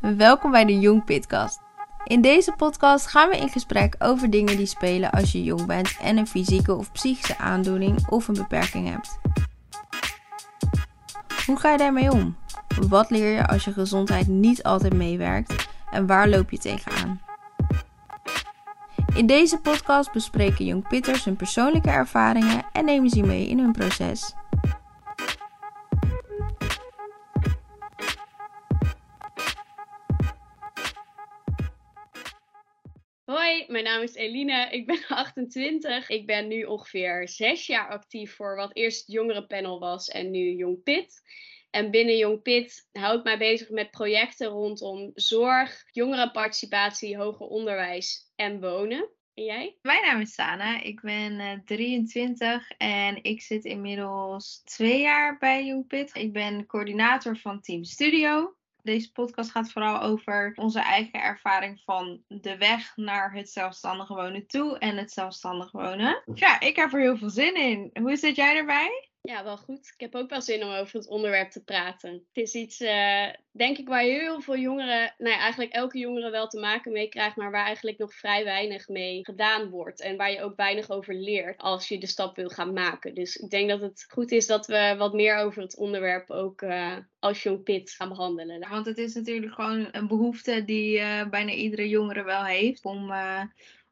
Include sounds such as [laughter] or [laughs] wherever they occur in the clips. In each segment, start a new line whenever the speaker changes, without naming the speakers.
Welkom bij de Jong Pitcast. In deze podcast gaan we in gesprek over dingen die spelen als je jong bent en een fysieke of psychische aandoening of een beperking hebt. Hoe ga je daarmee om? Wat leer je als je gezondheid niet altijd meewerkt en waar loop je tegenaan? In deze podcast bespreken jong pitters hun persoonlijke ervaringen en nemen ze mee in hun proces.
Mijn naam is Eline. Ik ben [laughs] 28. Ik ben nu ongeveer zes jaar actief voor wat eerst jongerenpanel was en nu Jong Pit. En binnen Jong Pit hou ik mij bezig met projecten rondom zorg, jongerenparticipatie, hoger onderwijs en wonen. En jij?
Mijn naam is Sana, ik ben uh, 23 en ik zit inmiddels twee jaar bij Jong Pit. Ik ben coördinator van Team Studio. Deze podcast gaat vooral over onze eigen ervaring van de weg naar het zelfstandig wonen toe en het zelfstandig wonen. Ja, ik heb er heel veel zin in. Hoe zit jij erbij?
Ja, wel goed. Ik heb ook wel zin om over het onderwerp te praten. Het is iets, uh, denk ik, waar heel veel jongeren, nou ja, eigenlijk elke jongere wel te maken mee krijgt, maar waar eigenlijk nog vrij weinig mee gedaan wordt. En waar je ook weinig over leert als je de stap wil gaan maken. Dus ik denk dat het goed is dat we wat meer over het onderwerp ook uh, als Jong Pit gaan behandelen.
Want het is natuurlijk gewoon een behoefte die uh, bijna iedere jongere wel heeft om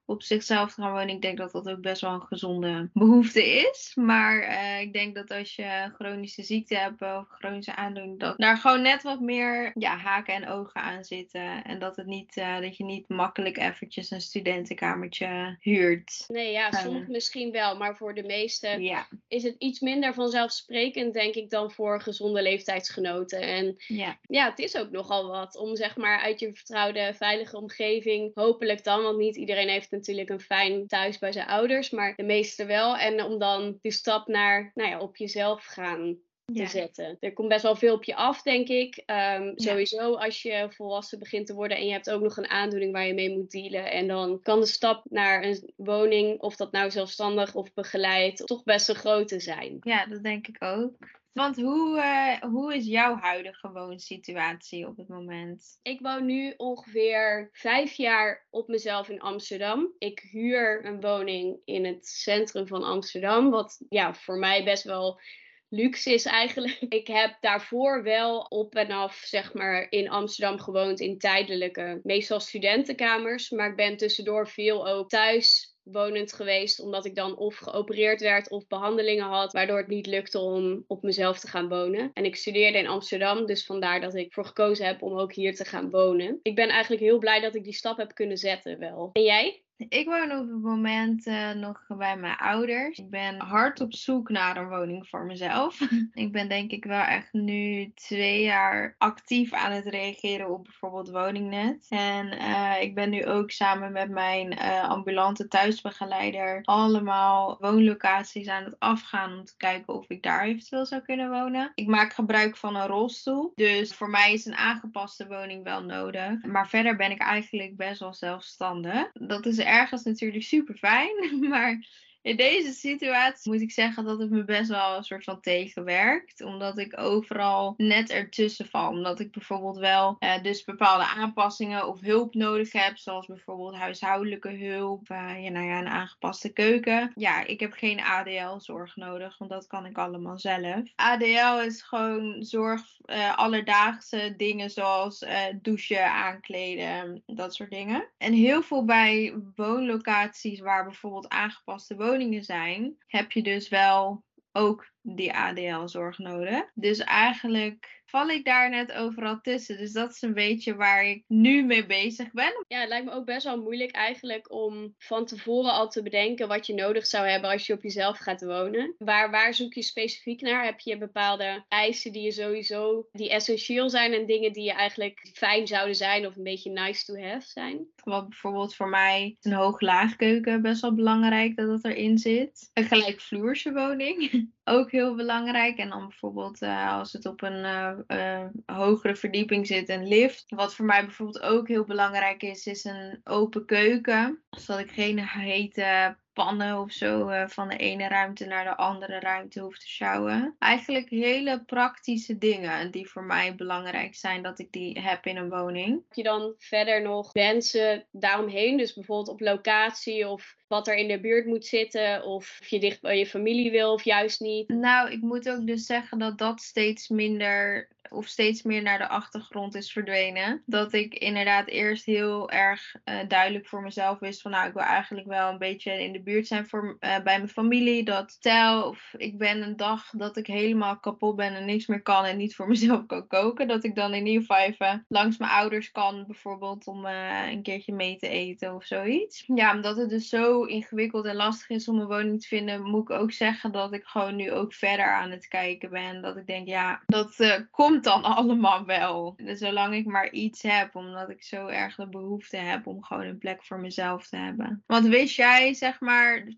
op zichzelf gaan wonen. Ik denk dat dat ook best wel een gezonde behoefte is. Maar uh, ik denk dat als je chronische ziekte hebt of chronische aandoening, dat daar gewoon net wat meer ja, haken en ogen aan zitten. En dat, het niet, uh, dat je niet makkelijk eventjes een studentenkamertje huurt.
Nee, ja, soms uh, misschien wel. Maar voor de meesten ja. is het iets minder vanzelfsprekend, denk ik, dan voor gezonde leeftijdsgenoten. En
ja.
ja, het is ook nogal wat om zeg maar uit je vertrouwde, veilige omgeving, hopelijk dan, want niet iedereen heeft natuurlijk een fijn thuis bij zijn ouders, maar de meeste wel. En om dan die stap naar, nou ja, op jezelf gaan te ja. zetten. Er komt best wel veel op je af, denk ik. Um, ja. Sowieso als je volwassen begint te worden en je hebt ook nog een aandoening waar je mee moet dealen. En dan kan de stap naar een woning, of dat nou zelfstandig of begeleid, toch best een grote zijn.
Ja, dat denk ik ook. Want hoe, uh, hoe is jouw huidige woonsituatie op het moment?
Ik woon nu ongeveer vijf jaar op mezelf in Amsterdam. Ik huur een woning in het centrum van Amsterdam, wat ja, voor mij best wel luxe is eigenlijk. [laughs] Ik heb daarvoor wel op en af, zeg maar, in Amsterdam gewoond in tijdelijke, meestal studentenkamers. Maar ik ben tussendoor veel ook thuis wonend geweest, omdat ik dan of geopereerd werd of behandelingen had, waardoor het niet lukte om op mezelf te gaan wonen. En ik studeerde in Amsterdam, dus vandaar dat ik voor gekozen heb om ook hier te gaan wonen. Ik ben eigenlijk heel blij dat ik die stap heb kunnen zetten wel. En jij?
Ik woon op het moment uh, nog bij mijn ouders. Ik ben hard op zoek naar een woning voor mezelf. [laughs] ik ben denk ik wel echt nu twee jaar actief aan het reageren op bijvoorbeeld woningnet. En uh, ik ben nu ook samen met mijn uh, ambulante thuisbegeleider allemaal woonlocaties aan het afgaan om te kijken of ik daar eventueel zou kunnen wonen. Ik maak gebruik van een rolstoel. Dus voor mij is een aangepaste woning wel nodig. Maar verder ben ik eigenlijk best wel zelfstandig. Dat is ergens natuurlijk super fijn. [laughs] Maar in deze situatie moet ik zeggen dat het me best wel een soort van tegenwerkt. Omdat ik overal net ertussen val. Omdat ik bijvoorbeeld wel uh, dus bepaalde aanpassingen of hulp nodig heb. Zoals bijvoorbeeld huishoudelijke hulp. Uh, ja, nou ja, een aangepaste keuken. Ja, ik heb geen ADL-zorg nodig. Want dat kan ik allemaal zelf. ADL is gewoon zorg, uh, alledaagse dingen zoals douchen, aankleden. Dat soort dingen. En heel veel bij woonlocaties waar bijvoorbeeld aangepaste zijn, heb je dus wel ook die ADL-zorg nodig. Dus eigenlijk val ik daar net overal tussen. Dus dat is een beetje waar ik nu mee bezig ben.
Ja, het lijkt me ook best wel moeilijk eigenlijk om van tevoren al te bedenken wat je nodig zou hebben als je op jezelf gaat wonen. Waar, waar zoek je specifiek naar? Heb je bepaalde eisen die je sowieso, die essentieel zijn en dingen die je eigenlijk fijn zouden zijn of een beetje nice to have zijn?
Wat bijvoorbeeld voor mij een hoog-laag keuken best wel belangrijk dat het erin zit. Een gelijkvloerse woning. [laughs] ook heel belangrijk. En dan bijvoorbeeld uh, als het op een uh, uh, hogere verdieping zit, een lift. Wat voor mij bijvoorbeeld ook heel belangrijk is, is een open keuken. Zodat ik geen hete pannen of zo eh, van de ene ruimte naar de andere ruimte hoef te sjouwen. Eigenlijk hele praktische dingen die voor mij belangrijk zijn dat ik die heb in een woning.
Heb je dan verder nog wensen daaromheen? Dus bijvoorbeeld op locatie of wat er in de buurt moet zitten of of je dicht bij je familie wil of juist niet.
Nou, ik moet ook dus zeggen dat dat steeds minder of steeds meer naar de achtergrond is verdwenen. Dat ik inderdaad eerst heel erg uh, duidelijk voor mezelf wist van nou, ik wil eigenlijk wel een beetje in de buurt zijn voor, uh, bij mijn familie. Dat stel of ik ben een dag dat ik helemaal kapot ben en niks meer kan en niet voor [laughs] mezelf kan koken. Dat ik dan in ieder geval even langs mijn ouders kan bijvoorbeeld om uh, een keertje mee te eten of zoiets. Ja, omdat het dus zo ingewikkeld en lastig is om een woning te vinden, moet ik ook zeggen dat ik gewoon nu ook verder aan het kijken ben. Dat ik denk ja, dat komt dan [laughs] allemaal wel. Dus zolang ik maar iets heb, omdat ik zo erg de behoefte heb om gewoon een plek voor mezelf te hebben. Want wist jij, zeg maar,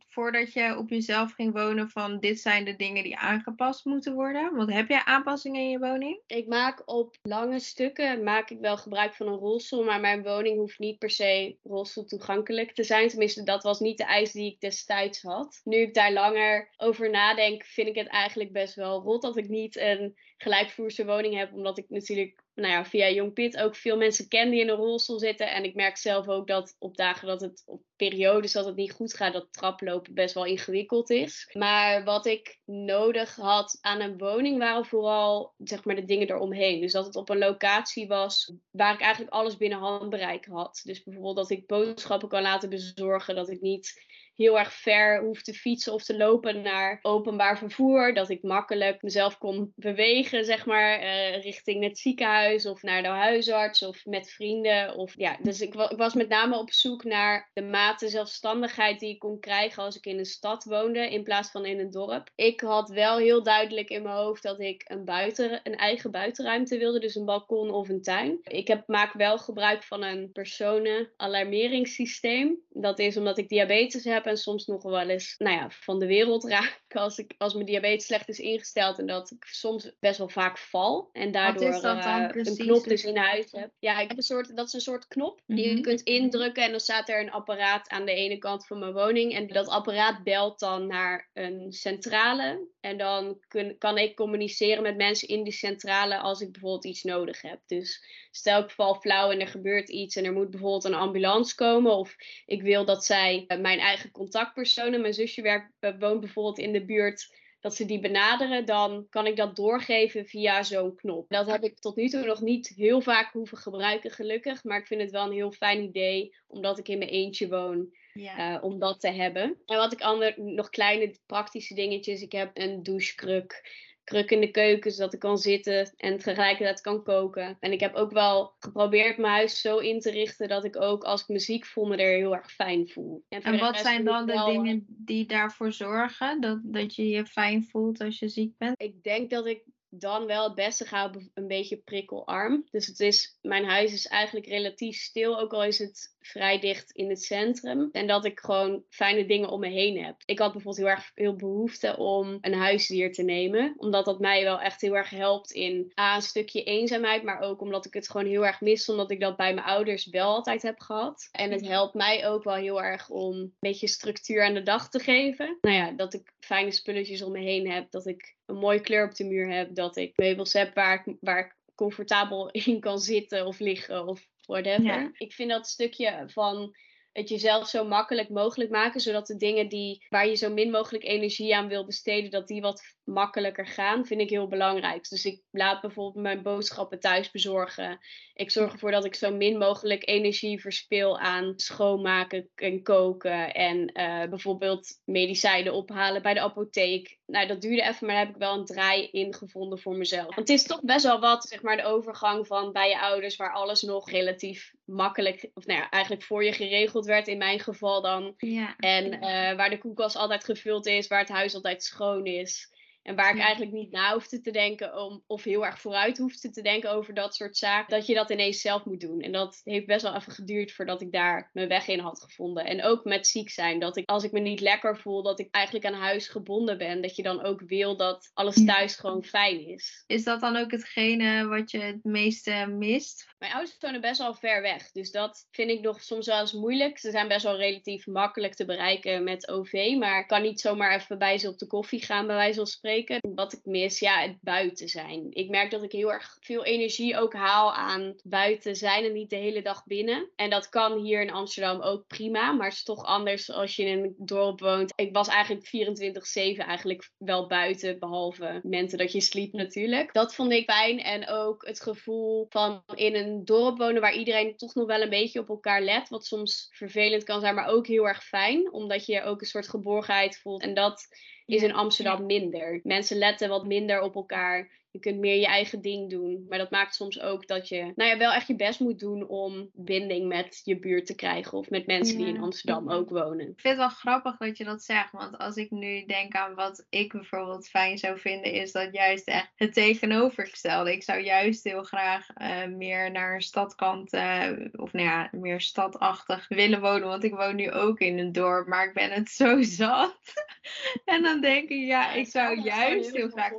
voordat je op jezelf ging wonen, van dit zijn de dingen die aangepast moeten worden? Want heb jij aanpassingen in je woning?
Ik maak op lange stukken maak ik wel gebruik van een rolstoel, maar mijn woning hoeft niet per se rolstoel toegankelijk te zijn. Tenminste, dat was niet de eis die ik destijds had. Nu ik daar langer over nadenk, vind ik het eigenlijk best wel rot dat ik niet een gelijkvloerse woning heb. Omdat ik natuurlijk nou ja, via Jong Pit ook veel mensen ken die in een rolstoel zitten. En ik merk zelf ook dat op dagen dat het op periodes dat het niet goed gaat, dat traplopen best wel ingewikkeld is. Maar wat ik nodig had aan een woning waren vooral zeg maar de dingen eromheen. Dus dat het op een locatie was waar ik eigenlijk alles binnen handbereik had. Dus bijvoorbeeld dat ik boodschappen kan laten bezorgen, dat ik niet heel erg ver hoef te fietsen of te lopen naar openbaar vervoer. Dat ik makkelijk mezelf kon bewegen, zeg maar, uh, richting het ziekenhuis of naar de huisarts of met vrienden. Of, ja, dus ik, ik, was met name op zoek naar de mate zelfstandigheid die ik kon krijgen als ik in een stad woonde in plaats van in een dorp. Ik had wel heel duidelijk in mijn hoofd dat ik een, buiten, een eigen buitenruimte wilde, dus een balkon of een tuin. Ik heb, maak wel gebruik van een personen-alarmeringssysteem. Dat is omdat ik diabetes heb en soms nog wel eens nou ja, van de wereld raak als, ik, als mijn diabetes slecht is ingesteld en dat ik soms best wel vaak val en daardoor uh, een knop dus in huis heb. Ja, ik heb een soort, dat is een soort knop die je mhm. kunt indrukken en dan staat er een apparaat aan de ene kant van mijn woning en dat apparaat belt dan naar een centrale en dan kun, kan ik communiceren met mensen in die centrale als ik bijvoorbeeld iets nodig heb. Dus stel ik val flauw en er gebeurt iets en er moet bijvoorbeeld een ambulance komen of ik wil dat zij uh, mijn eigen contactpersonen. Mijn zusje werkt, eh, woont bijvoorbeeld in de buurt dat ze die benaderen, dan kan ik dat doorgeven via zo'n knop. Dat heb ik tot nu toe nog niet heel vaak hoeven gebruiken, gelukkig. Maar ik vind het wel een heel fijn idee, omdat ik in mijn eentje woon. Eh, om dat te hebben. En wat ik ander, nog kleine praktische dingetjes. Ik heb een douchekruk kruk in de keuken, zodat ik kan zitten en tegelijkertijd kan koken. En ik heb ook wel geprobeerd mijn huis zo in te richten dat ik ook als ik muziek voel me er heel erg fijn voel.
En, wat zijn dan de dingen die daarvoor zorgen dat, dat je je fijn voelt als je ziek bent?
Ik denk dat ik dan wel het beste ga een beetje prikkelarm. Dus het is, mijn huis is eigenlijk relatief stil, ook al is het vrij dicht in het centrum. En dat ik gewoon fijne dingen om me heen heb. Ik had bijvoorbeeld heel erg veel behoefte om een huisdier te nemen. Omdat dat mij wel echt heel erg helpt in A, een stukje eenzaamheid. Maar ook omdat ik het gewoon heel erg mis. Omdat ik dat bij mijn ouders wel altijd heb gehad. En het helpt mij ook wel heel erg om een beetje structuur aan de dag te geven. Nou ja, dat ik fijne spulletjes om me heen heb. Dat ik een mooie kleur op de muur heb. Dat ik meubels heb waar ik, waar ik comfortabel [laughs] in kan zitten of liggen of whatever. Ik vind dat stukje van het jezelf zo makkelijk mogelijk maken, zodat de dingen die, waar je zo min mogelijk energie aan wil besteden, dat die wat makkelijker gaan, vind ik heel belangrijk. Dus ik laat bijvoorbeeld mijn boodschappen thuis bezorgen. Ik zorg ervoor dat ik zo min mogelijk energie verspil aan schoonmaken en koken. En uh, bijvoorbeeld medicijnen ophalen bij de apotheek. Nou, dat duurde even, maar daar heb ik wel een draai in gevonden voor mezelf. Want het is toch best wel wat, zeg maar, de overgang van bij je ouders, waar alles nog relatief makkelijk, of nou ja, eigenlijk voor je geregeld werd in mijn geval dan. Ja. En uh, waar de koelkast altijd gevuld is, waar het huis altijd schoon is. En waar ik eigenlijk niet na hoefde te denken om, of heel erg vooruit hoefde te denken over dat soort zaken, dat je dat ineens zelf moet doen. En dat heeft best wel even geduurd voordat ik daar mijn weg in had gevonden. En ook met ziek zijn, dat ik als ik me niet lekker voel, dat ik eigenlijk aan huis gebonden ben. Dat je dan ook wil dat alles thuis gewoon fijn is.
Is dat dan ook hetgene wat je het meeste mist?
Mijn ouders wonen best wel ver weg. Dus dat vind ik nog soms wel eens moeilijk. Ze zijn best wel relatief makkelijk te bereiken met OV. Maar ik kan niet zomaar even bij ze op de koffie gaan, bij wijze van spreken. Wat ik mis, ja, het buiten zijn. Ik merk dat ik heel erg veel energie ook haal aan buiten zijn en niet de hele dag binnen. En dat kan hier in Amsterdam ook prima. Maar het is toch anders als je in een dorp woont. Ik was eigenlijk 24-7 eigenlijk wel buiten. Behalve momenten dat je sliep natuurlijk. Dat vond ik fijn. En ook het gevoel van in een dorp wonen waar iedereen toch nog wel een beetje op elkaar let. Wat soms vervelend kan zijn, maar ook heel erg fijn. Omdat je ook een soort geborgenheid voelt. En dat is in Amsterdam minder. Mensen letten wat minder op elkaar. Je kunt meer je eigen ding doen. Maar dat maakt soms ook dat je nou ja, wel echt je best moet doen om binding met je buurt te krijgen. Of met mensen die in Amsterdam ook wonen.
Ik vind het wel grappig dat je dat zegt. Want als ik nu denk aan wat ik bijvoorbeeld fijn zou vinden, is dat juist echt het tegenovergestelde. Ik zou juist heel graag uh, meer naar een stadkant, uh, of nou ja, meer stadachtig willen wonen. Want ik woon nu ook in een dorp, maar ik ben het [laughs] zo zat. en dan denk ik, ja, ik zou juist heel graag.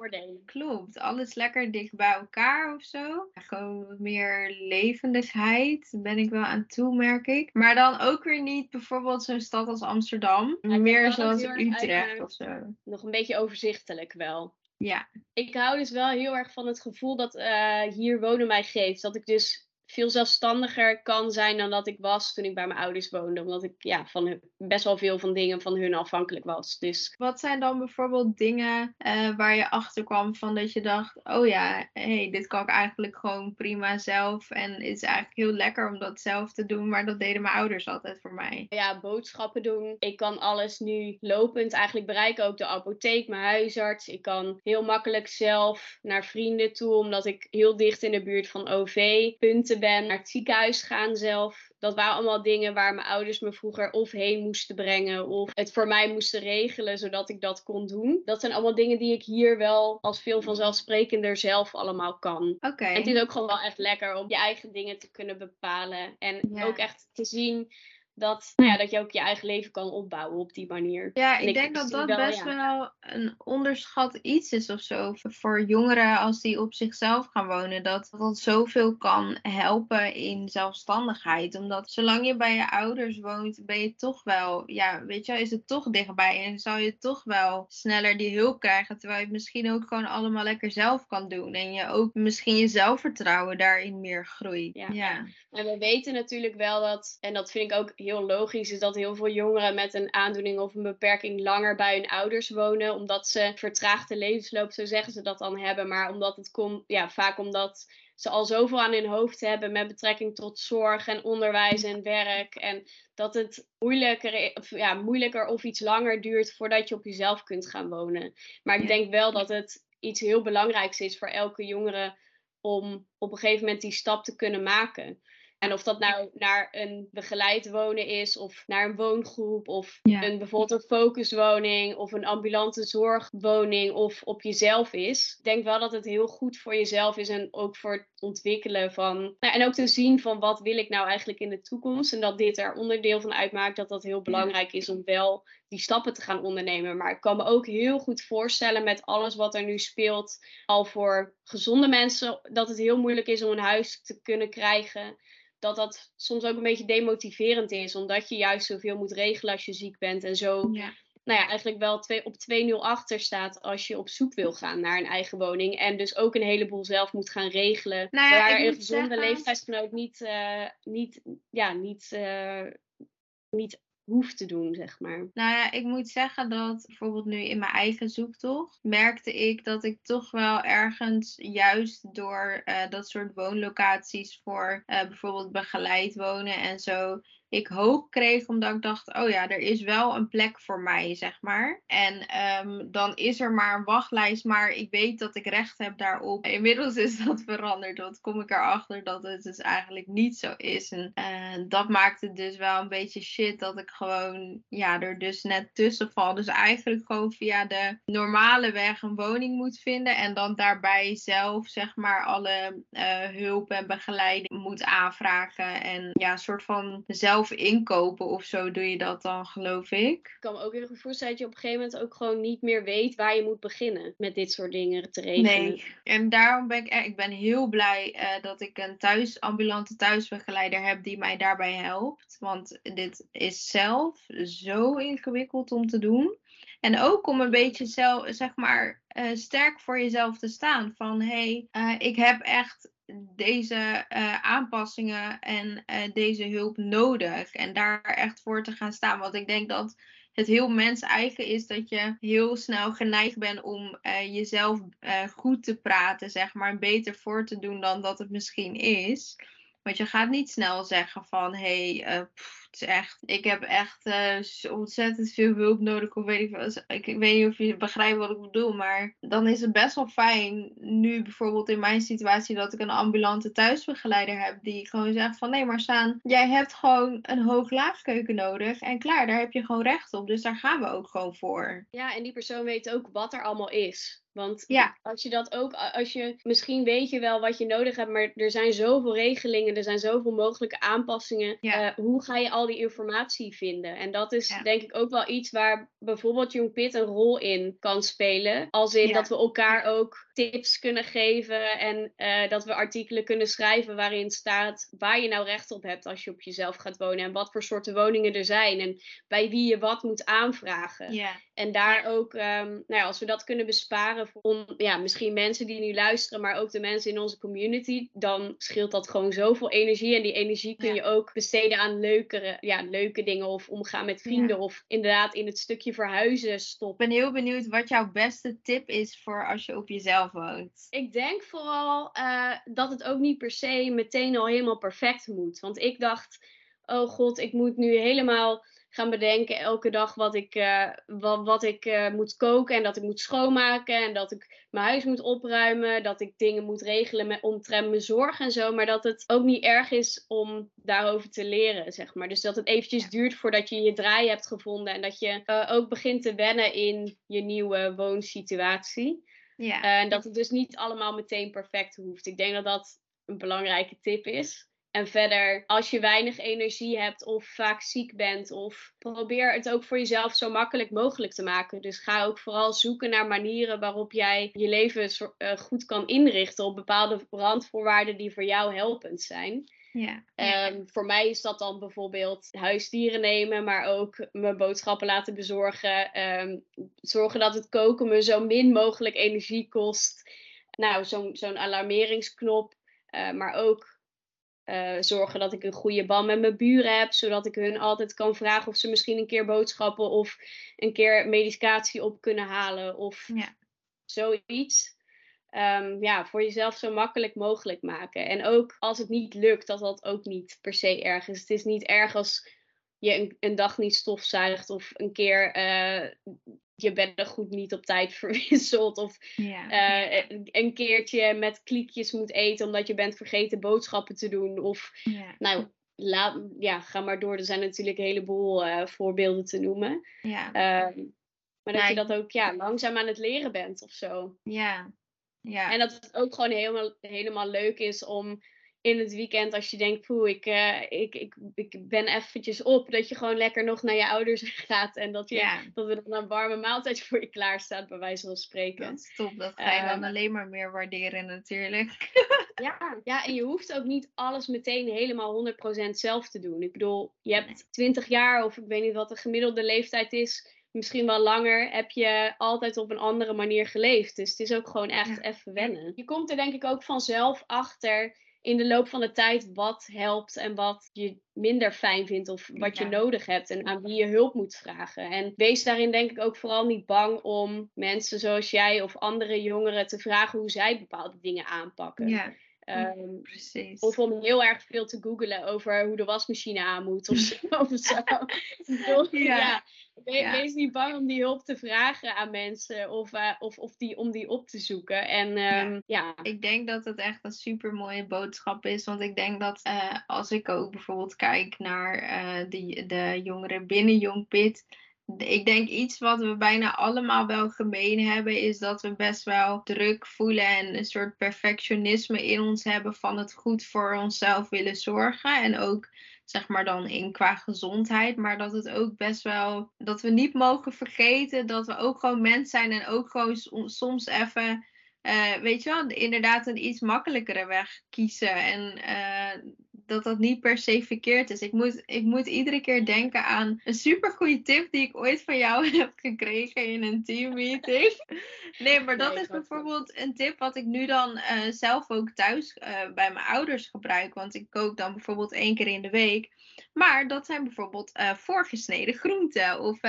Klopt, alles lekker dicht bij elkaar of zo. Gewoon meer levendigheid ben ik wel aan toe, merk ik. Maar dan ook weer niet bijvoorbeeld zo'n stad als Amsterdam. meer zoals Utrecht of zo.
Nog een beetje overzichtelijk wel.
Ja.
Ik hou dus wel heel erg van het gevoel dat uh, hier wonen mij geeft. Dat ik dus veel zelfstandiger kan zijn dan dat ik was toen ik bij mijn ouders woonde. Omdat ik ja, van best wel veel van dingen van hun afhankelijk was. Dus...
Wat zijn dan bijvoorbeeld dingen uh, waar je achter kwam van dat je dacht, oh ja, hey, dit kan ik eigenlijk gewoon prima zelf. En het is eigenlijk heel lekker om dat zelf te doen, maar dat deden mijn ouders altijd voor mij.
Ja, boodschappen doen. Ik kan alles nu lopend eigenlijk bereiken. Ook de apotheek, mijn huisarts. Ik kan heel makkelijk zelf naar vrienden toe, omdat ik heel dicht in de buurt van OV punten ben, naar het ziekenhuis gaan zelf. Dat waren allemaal dingen waar mijn ouders me vroeger of heen moesten brengen of het voor mij moesten regelen zodat ik dat kon doen. Dat zijn allemaal dingen die ik hier wel als veel vanzelfsprekender zelf allemaal kan.
Oké.
Het is ook gewoon wel echt lekker om je eigen dingen te kunnen bepalen en ook echt te zien dat, nou ja, dat je ook je eigen leven kan opbouwen op die manier.
Ja, ik, denk dat dat best wel een onderschat iets is of zo. Voor jongeren als die op zichzelf gaan wonen. Dat dat zoveel kan helpen in zelfstandigheid. Omdat zolang je bij je ouders woont, ben je toch wel, ja, weet je, is het toch dichtbij. En zal je toch wel sneller die hulp krijgen. Terwijl je het misschien ook gewoon allemaal lekker zelf kan doen. En je ook misschien je zelfvertrouwen daarin meer groeit.
Ja. ja. En we weten natuurlijk wel dat, en dat vind ik ook heel heel logisch is dat heel veel jongeren met een aandoening of een beperking langer bij hun ouders wonen. Omdat ze vertraagde levensloop, zo zeggen ze dat dan hebben. Maar omdat het komt, ja, vaak omdat ze al zoveel aan hun hoofd hebben met betrekking tot zorg en onderwijs en werk. En dat het moeilijker, of, ja, moeilijker of iets langer duurt voordat je op jezelf kunt gaan wonen. Maar ik denk wel dat het iets heel belangrijks is voor elke jongere om op een gegeven moment die stap te kunnen maken. En of dat nou naar een begeleid wonen is, of naar een woongroep, of een, bijvoorbeeld een focuswoning, of een ambulante zorgwoning, of op jezelf is. Ik denk wel dat het heel goed voor jezelf is en ook voor het ontwikkelen van. Nou, en ook te zien van wat wil ik nou eigenlijk in de toekomst. En dat dit er onderdeel van uitmaakt, dat dat heel belangrijk is om wel die stappen te gaan ondernemen. Maar ik kan me ook heel goed voorstellen met alles wat er nu speelt, al voor gezonde mensen, dat het heel moeilijk is om een huis te kunnen krijgen dat dat soms ook een beetje demotiverend is. Omdat je juist zoveel moet regelen als je ziek bent. En zo ja. Nou ja, eigenlijk wel twee, op 2-0 achter staat als je op zoek wil gaan naar een eigen woning. En dus ook een heleboel zelf moet gaan regelen. Nou ja, waar een gezonde zeggen... leeftijdsgenoot niet, uh, niet, ja, niet, uh, niet hoeft te doen, zeg maar.
Nou ja, ik moet zeggen dat bijvoorbeeld nu in mijn eigen zoektocht merkte ik dat ik toch wel ergens juist door uh, dat soort woonlocaties voor uh, bijvoorbeeld begeleid wonen en zo ik hoog kreeg, omdat ik dacht, oh ja, er is wel een plek voor mij, zeg maar. En ehm, dan is er maar een wachtlijst, maar ik weet dat ik recht heb daarop. [laughs] Inmiddels is dat veranderd, want kom ik erachter dat het dus eigenlijk niet zo is. En uh, dat maakt het dus wel een beetje shit dat ik gewoon, ja, er dus net tussen val. Dus eigenlijk gewoon via de normale weg een woning moet vinden en dan daarbij zelf, zeg maar, alle uh, hulp en begeleiding moet aanvragen. En ja, een soort van zelf inkopen of zo doe je dat dan, geloof ik.
Ik kan me ook heel goed voorstellen dat je op een gegeven moment ook gewoon niet meer weet waar je moet beginnen met dit soort dingen te regelen.
Nee, en daarom ben ik, ik ben heel blij uh, dat ik een thuis, ambulante thuisbegeleider heb die mij daarbij helpt. Want dit is zelf zo ingewikkeld om te doen. En ook om een beetje zelf, zeg maar, uh, sterk voor jezelf te staan. Van hé, hey, uh, ik heb echt deze uh, aanpassingen en deze hulp nodig. En daar echt voor te gaan staan. Want ik denk dat het heel mens eigen is dat je heel snel geneigd bent om jezelf goed te praten, zeg maar, beter voor te doen dan dat het misschien is. Want je gaat niet snel zeggen van hé, hey, het is echt, ik heb echt uh, ontzettend veel hulp nodig. Of weet ik, ik, ik weet niet of je begrijpt wat ik bedoel. Maar dan is het best wel fijn, nu bijvoorbeeld in mijn situatie, dat ik een ambulante thuisbegeleider heb. Die gewoon zegt van nee, maar staan, jij hebt gewoon een hoog-laagkeuken nodig. En klaar, daar heb je gewoon recht op. Dus daar gaan we ook gewoon voor.
Ja, en die persoon weet ook wat er allemaal is. Want ja. als je dat ook, als je misschien weet je wel wat je nodig hebt, maar er zijn zoveel regelingen, er zijn zoveel mogelijke aanpassingen. Ja. Uh, hoe ga je al die informatie vinden? En dat is ja. denk ik ook wel iets waar bijvoorbeeld Jong Pit een rol in kan spelen. Als in dat we elkaar ook tips kunnen geven en uh, dat we artikelen kunnen schrijven waarin staat waar je nou recht op hebt als je op jezelf gaat wonen en wat voor soorten woningen er zijn en bij wie je wat moet aanvragen. En daar ook, um, nou ja, als we dat kunnen besparen voor ja, misschien mensen die nu luisteren, maar ook de mensen in onze community, dan scheelt dat gewoon zoveel energie. En die energie kun je ook besteden aan leukere, ja, leuke dingen of omgaan met vrienden of inderdaad in het stukje verhuizen stoppen.
Ik ben heel benieuwd wat jouw beste tip is voor als je op jezelf
Ik denk vooral uh, dat het ook niet per se meteen al helemaal perfect moet. Want ik dacht, oh god, ik moet nu helemaal gaan bedenken elke dag wat ik, uh, wat, wat ik uh, moet koken en dat ik moet schoonmaken en dat ik mijn huis moet opruimen, dat ik dingen moet regelen met omtrent mijn zorg en zo, maar dat het ook niet erg is om daarover te leren, zeg maar. Dus dat het eventjes duurt voordat je je draai hebt gevonden en dat je uh, ook begint te wennen in je nieuwe woonsituatie.
Ja.
en dat het dus niet allemaal meteen perfect hoeft. Ik denk dat dat een belangrijke tip is. En verder, als je weinig energie hebt of vaak ziek bent, of probeer het ook voor jezelf zo makkelijk mogelijk te maken. Dus ga ook vooral zoeken naar manieren waarop jij je leven uh, goed kan inrichten op bepaalde randvoorwaarden die voor jou helpend zijn.
Ja,
um, voor mij is dat dan bijvoorbeeld huisdieren nemen, maar ook mijn boodschappen laten bezorgen. Um, zorgen dat het koken me zo min mogelijk energie kost. Nou, zo'n zo'n alarmeringsknop. Uh, maar ook uh, zorgen dat ik een goede band met mijn buren heb, zodat ik hun altijd kan vragen of ze misschien een keer boodschappen of een keer medicatie op kunnen halen of
ja.
zoiets. Um, ja, voor jezelf zo makkelijk mogelijk maken. En ook als het niet lukt, dat dat ook niet per se erg is. Het is niet erg als je een, een dag niet stofzuigt of een keer uh, je beddengoed niet op tijd [laughs] verwisselt. Of
ja,
uh, ja. een keertje met kliekjes moet eten omdat je bent vergeten boodschappen te doen. Of
ja.
nou, laat, ja, ga maar door. Er zijn natuurlijk een heleboel uh, voorbeelden te noemen.
Ja.
Uh, maar dat nee. je dat ook ja, langzaam aan het leren bent of zo.
Ja. Ja.
En dat het ook gewoon helemaal, helemaal leuk is om in het weekend als je denkt, poeh, ik, uh, ik, ik, ik ben eventjes op, dat je gewoon lekker nog naar je ouders [laughs] gaat en dat, je,
ja.
dat er dan een warme maaltijd [laughs] voor je klaar staat, bij wijze van spreken.
Dat is top, dat ga je dan um, alleen maar meer waarderen natuurlijk. [laughs]
ja, ja, en je hoeft ook niet alles meteen helemaal 100% zelf te doen. Ik bedoel, je hebt 20 jaar of ik weet niet wat de gemiddelde leeftijd is, misschien wel langer, heb je altijd op een andere manier geleefd. Dus het is ook gewoon echt ja. even wennen. Je komt er denk ik ook vanzelf achter in de loop van de tijd wat helpt en wat je minder fijn vindt of wat ja. je nodig hebt en aan wie je hulp moet vragen. En wees daarin denk ik ook vooral niet bang om mensen zoals jij of andere jongeren te vragen hoe zij bepaalde dingen aanpakken.
Ja.
Ehm,
Precies.
of om heel erg veel te googlen over hoe de wasmachine aan moet of [laughs] zo. of zo.
Ja.
ja. We-
Ja.
Wees niet bang om die hulp te vragen aan mensen of, eh, of, of die, om die op te zoeken. En ehm, ja.
Ik denk dat het echt een super mooie boodschap is. Want ik denk dat eh, als ik ook bijvoorbeeld kijk naar eh, die, de jongeren binnen Jong Pit. Ik denk iets wat we bijna allemaal wel gemeen hebben, is dat we best wel druk voelen en een soort perfectionisme in ons hebben van het goed voor onszelf willen zorgen. En ook zeg maar dan in qua gezondheid, maar dat het ook best wel, dat we niet mogen vergeten dat we ook gewoon mens zijn en ook gewoon som- soms even eh, weet je wel, inderdaad een iets makkelijkere weg kiezen. En eh, dat dat niet per se verkeerd is. Ik moet, ik moet iedere keer denken aan een supergoeie tip die ik ooit van jou [laughs] heb gekregen in een teammeeting. [laughs] Nee, maar dat
Nee,
is bijvoorbeeld een tip wat ik nu dan eh, zelf ook thuis eh, bij mijn ouders gebruik. Want ik kook dan bijvoorbeeld één keer in de week. Maar dat zijn bijvoorbeeld eh, voorgesneden groenten of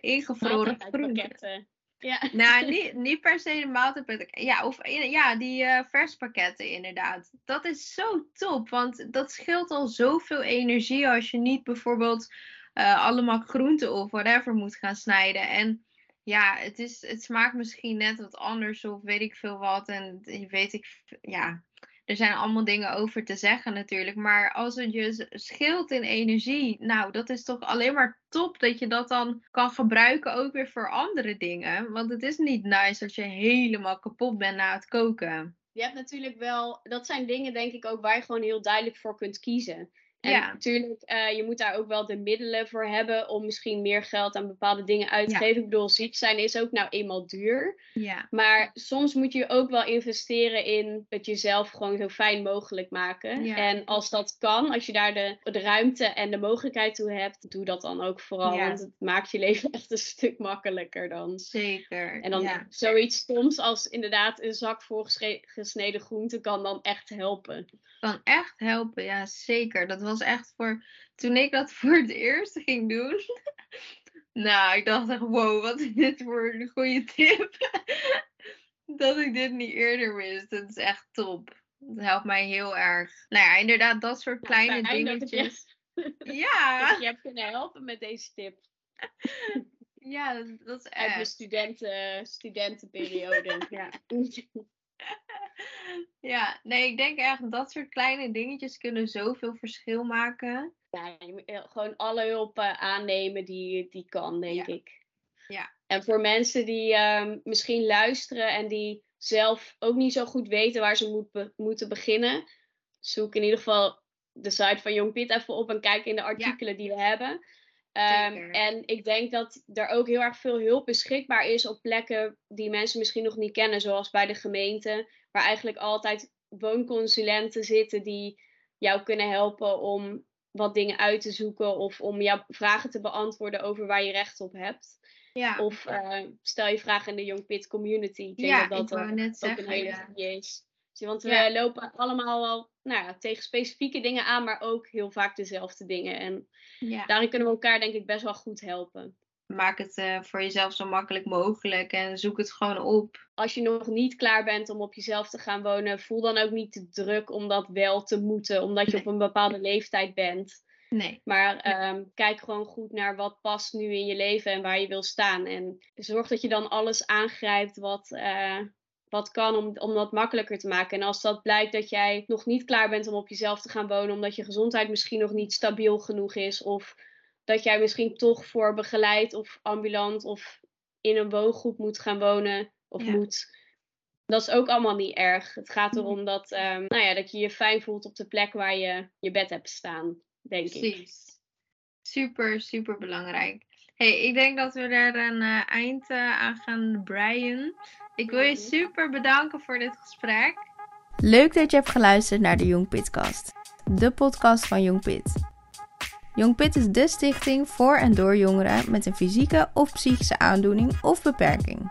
ingevroren groenten.
Ja.
Nou, [laughs] niet, niet per se de maaltijdpakketten. Ja, of ja, die eh verspakketten inderdaad. Dat is zo top, want dat scheelt al zoveel energie als je niet bijvoorbeeld eh, allemaal groenten of whatever moet gaan snijden. En ja, het, is, het smaakt misschien net wat anders of weet ik veel wat. En je weet ik, ja, er zijn allemaal dingen over te zeggen natuurlijk. Maar als het je scheelt in energie, nou, dat is toch alleen maar top dat je dat dan kan gebruiken ook weer voor andere dingen. Want het is niet nice als je helemaal kapot bent na het koken.
Je hebt natuurlijk wel, dat zijn dingen denk ik ook waar je gewoon heel duidelijk voor kunt kiezen. En
Ja.
natuurlijk, eh, je moet daar ook wel de middelen voor hebben om misschien meer geld aan bepaalde dingen uit te
Ja.
geven. Ik bedoel, ziek zijn is ook nou eenmaal duur.
Ja.
Maar soms moet je ook wel investeren in het jezelf gewoon zo fijn mogelijk maken.
Ja.
En als dat kan, als je daar de, de ruimte en de mogelijkheid toe hebt, doe dat dan ook vooral. Want het maakt je leven [laughs] echt een stuk makkelijker dan.
Zeker.
En dan zoiets stoms als inderdaad een zak voorgesneden groenten kan dan echt helpen.
kan echt helpen, ja zeker. Dat was echt voor toen ik dat [laughs] voor het eerst ging doen. [laughs] nou, ik dacht echt, wow, wat is dit voor een goede tip. [laughs] dat ik dit niet eerder wist. Dat is echt top. Dat helpt mij heel erg. Nou ja, inderdaad, dat soort kleine
Fijn dat ik je-
dingetjes. Ja,
dat je hebt kunnen helpen met deze tip.
ja, dat, dat is
Uit mijn
echt.
studenten, studentenperiode. ja. [laughs]
Ja, nee, ik denk echt dat soort kleine dingetjes kunnen zoveel verschil maken.
ja, eh, gewoon alle hulp eh, aannemen die, die kan, denk
Ja.
ik.
Ja.
En voor mensen die ehm, misschien luisteren en die zelf ook niet zo goed weten waar ze moet be- moeten beginnen, zoek in ieder geval de site van Jong Piet even op en kijk in de artikelen die we hebben. Ehm, en ik denk dat er ook heel erg veel hulp beschikbaar is op plekken die mensen misschien nog niet kennen, zoals bij de gemeente, waar eigenlijk altijd woonconsulenten zitten die jou kunnen helpen om wat dingen uit te zoeken of om jouw vragen te beantwoorden over waar je recht op hebt.
Ja,
Of eh, stel je vragen in de Young Pit community. Ik denk
ja
dat
ik
dat
wou
ook
net
een
zeggen.
hele
Ja.
goede is. Want we
Ja.
lopen allemaal wel nou ja, tegen specifieke dingen aan, maar ook heel vaak dezelfde dingen. En
Ja.
daarin kunnen we elkaar denk ik best wel goed helpen.
Maak het eh, voor jezelf zo makkelijk mogelijk en zoek het gewoon op.
Als je nog niet klaar bent om op jezelf te gaan wonen, voel dan ook niet te druk om dat wel te moeten, omdat je
Nee.
op een bepaalde leeftijd bent.
Nee.
Maar ehm, kijk gewoon goed naar wat past nu in je leven en waar je wil staan. En zorg dat je dan alles aangrijpt wat, eh, wat kan om, om dat makkelijker te maken. En als dat blijkt dat jij nog niet klaar bent om op jezelf te gaan wonen, omdat je gezondheid misschien nog niet stabiel genoeg is. Of dat jij misschien toch voor begeleid of ambulant of in een woongroep moet gaan wonen. Of
Ja.
moet. Dat is ook allemaal niet erg. Het gaat
Nee.
erom dat, ehm, nou ja, dat je je fijn voelt op de plek waar je je bed hebt staan, denk ik.
Precies. Super, super belangrijk. Hey, ik denk dat we er een eh, eind eh, aan gaan breien. Ik wil je super bedanken voor dit gesprek.
Leuk dat je hebt geluisterd naar de Jong Pitcast, de podcast van Jong Pit. Jong Pit is de stichting voor en door jongeren met een fysieke of psychische aandoening of beperking.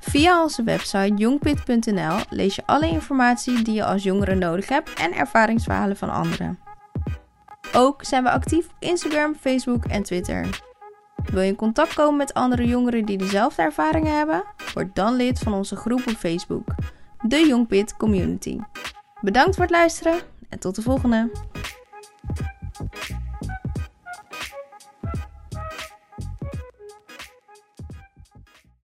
Via onze website jongpit.nl lees je alle informatie die je als jongere nodig hebt en ervaringsverhalen van anderen. Ook zijn we actief op Instagram, Facebook en Twitter. Wil je in contact komen met andere jongeren die dezelfde ervaringen hebben? Word dan lid van onze groep op Facebook,
de Jongpit Community. Bedankt voor het luisteren en tot de volgende!